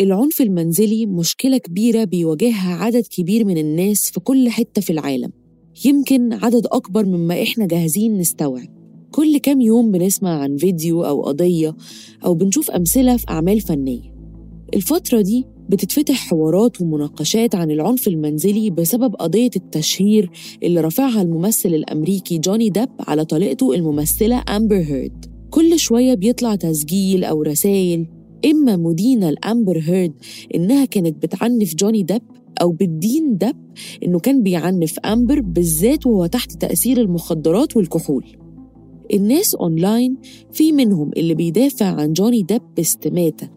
العنف المنزلي مشكلة كبيرة بيواجهها عدد كبير من الناس في كل حتة في العالم. يمكن عدد أكبر مما إحنا جاهزين نستوعب. كل كام يوم بنسمع عن فيديو أو قضية أو بنشوف أمثلة في أعمال فنية. الفترة دي بتتفتح حوارات ومناقشات عن العنف المنزلي بسبب قضية التشهير اللي رفعها الممثل الأمريكي جوني ديب على طليقته الممثلة أمبر هيرد كل شوية بيطلع تسجيل أو رسائل إما مدينة لأمبر هيرد إنها كانت بتعنف جوني ديب أو بتدين ديب إنه كان بيعنف أمبر بالذات وهو تحت تأثير المخدرات والكحول. الناس أونلاين في منهم اللي بيدافع عن جوني ديب باستماتة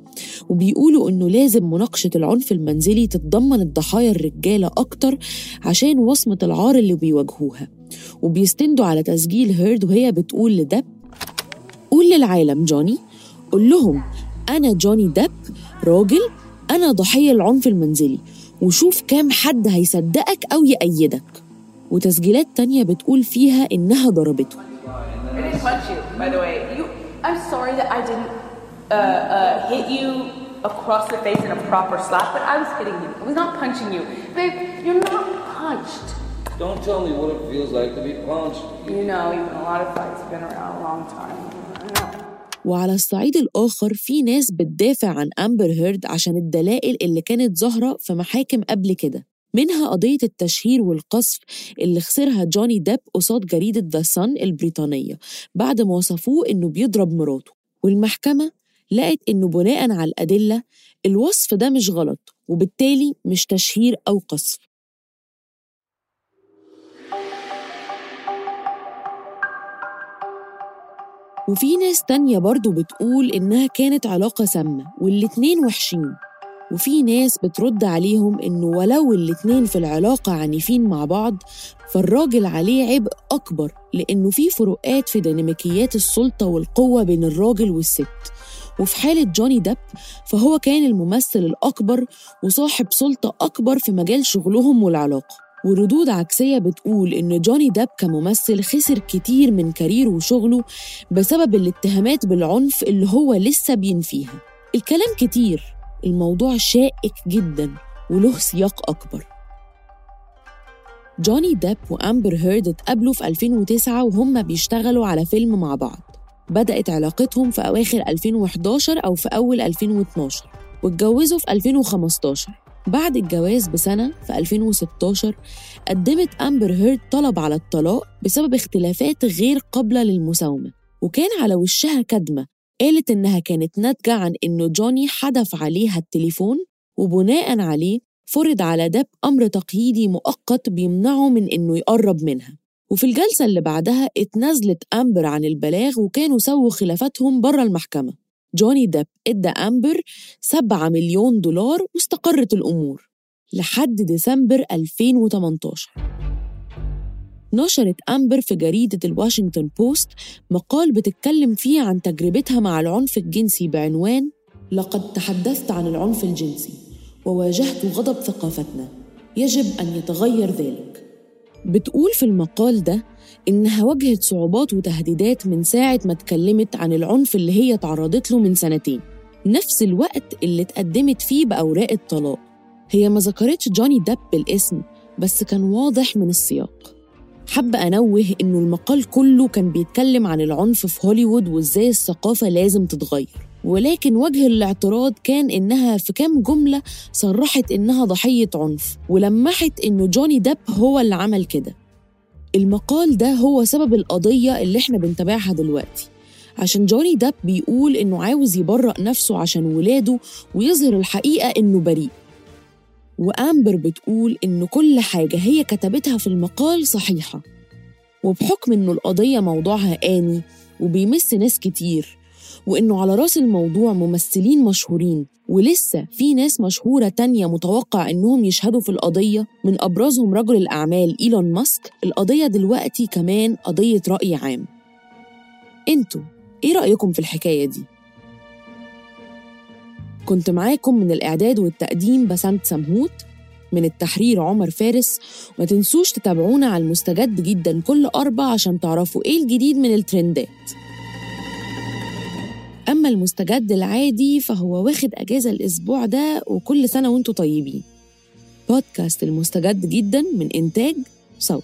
وبيقولوا إنه لازم مناقشة العنف المنزلي تتضمن الضحايا الرجالة أكتر عشان وصمة العار اللي بيواجهوها. وبيستندوا على تسجيل هيرد وهي بتقول لدب قول للعالم جوني قول لهم أنا جوني ديب راجل أنا ضحية العنف المنزلي وشوف كام حد هيصدقك أو يأيدك وتسجيلات تانية بتقول فيها إنها ضربته I didn't punch you, by the way. You, I'm sorry that I didn't uh, uh, hit you across the face in a proper slap, but I was hitting you. I was not punching you. Babe, you're not punched. Don't tell me what it feels like to be punched. You know, you've been in a lot of fights, you've been around a long time. وعلى الصعيد الآخر في ناس بتدافع عن أمبر هيرد عشان الدلائل اللي كانت ظاهرة في محاكم قبل كده. منها قضية التشهير والقذف اللي خسرها جوني ديب قصاد جريدة The Sun البريطانية بعد ما وصفوه إنه بيضرب مراته. والمحكمة لقت إنه بناء على الأدلة الوصف ده مش غلط وبالتالي مش تشهير أو قصف. وفي ناس تانية برضو بتقول إنها كانت علاقة سامة والاتنين وحشين. وفي ناس بترد عليهم إنه ولو الاتنين في العلاقة عنيفين مع بعض فالراجل عليه عبء أكبر لأنه في فروقات في ديناميكيات السلطة والقوة بين الراجل والست. وفي حالة جوني ديب فهو كان الممثل الأكبر وصاحب سلطة أكبر في مجال شغلهم والعلاقة. وردود عكسية بتقول إن جوني ديب كممثل خسر كتير من career ه وشغله بسبب الاتهامات بالعنف اللي هو لسه بينفيها الكلام كتير الموضوع شائك جدا وله سياق أكبر. جوني ديب وأمبر هيرد اتقابلوا في 2009 وهم بيشتغلوا على فيلم مع بعض. بدأت علاقتهم في أواخر 2011 أو في أول 2012 واتجوزوا في 2015 بعد الجواز بسنة في 2016 قدمت أمبر هيرد طلب على الطلاق بسبب اختلافات غير قابلة للمساومة وكان على وشها كدمة. قالت إنها كانت ناتجة عن إنه جوني حدف عليها التليفون وبناء عليه فرض على دب أمر تقييدي مؤقت بيمنعه من إنه يقرب منها. وفي الجلسة اللي بعدها اتنازلت أمبر عن البلاغ وكانوا سووا خلافاتهم بره المحكمة. جوني ديب إدى أمبر 7 مليون دولار واستقرت الأمور لحد ديسمبر 2018 نشرت أمبر في جريدة الواشنطن بوست مقال بتتكلم فيه عن تجربتها مع العنف الجنسي بعنوان لقد تحدثت عن العنف الجنسي وواجهت غضب ثقافتنا. يجب أن يتغير ذلك. بتقول في المقال ده إنها واجهت صعوبات وتهديدات من ساعة ما اتكلمت عن العنف اللي هي تعرضت له من سنتين. نفس الوقت اللي اتقدمت فيه بأوراق الطلاق. هي ما ذكرتش جوني ديب بالاسم بس كان واضح من السياق. حابة أنوه إنه المقال كله كان بيتكلم عن العنف في هوليوود وإزاي الثقافة لازم تتغير. ولكن وجه الاعتراض كان إنها في كام جملة صرحت إنها ضحية عنف ولمحت إنه جوني ديب هو اللي عمل كده. المقال ده هو سبب القضية اللي إحنا بنتابعها دلوقتي. عشان جوني ديب بيقول إنه عاوز يبرأ نفسه عشان ولاده ويظهر الحقيقة إنه بريء. وأمبر بتقول إن كل حاجة هي كتبتها في المقال صحيحة. وبحكم إنه القضية موضوعها آني وبيمس ناس كتير وإنه على رأس الموضوع ممثلين مشهورين ولسه في ناس مشهورة تانية متوقع إنهم يشهدوا في القضية من أبرزهم رجل الأعمال إيلون ماسك. القضية دلوقتي كمان قضية رأي عام. أنتوا إيه رأيكم في الحكاية دي؟ كنت معاكم من الإعداد والتقديم بسنت سمهوت من التحرير عمر فارس. ما تنسوش تتابعونا على المستجد جدا كل أربع عشان تعرفوا إيه الجديد من الترندات. أما المستجد العادي فهو واخد أجازة الأسبوع ده وكل سنة وانتوا طيبين بودكاست المستجد جدا من إنتاج صوت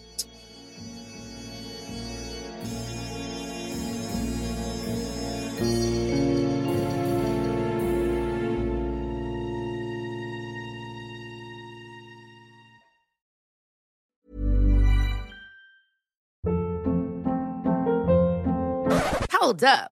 Hold up.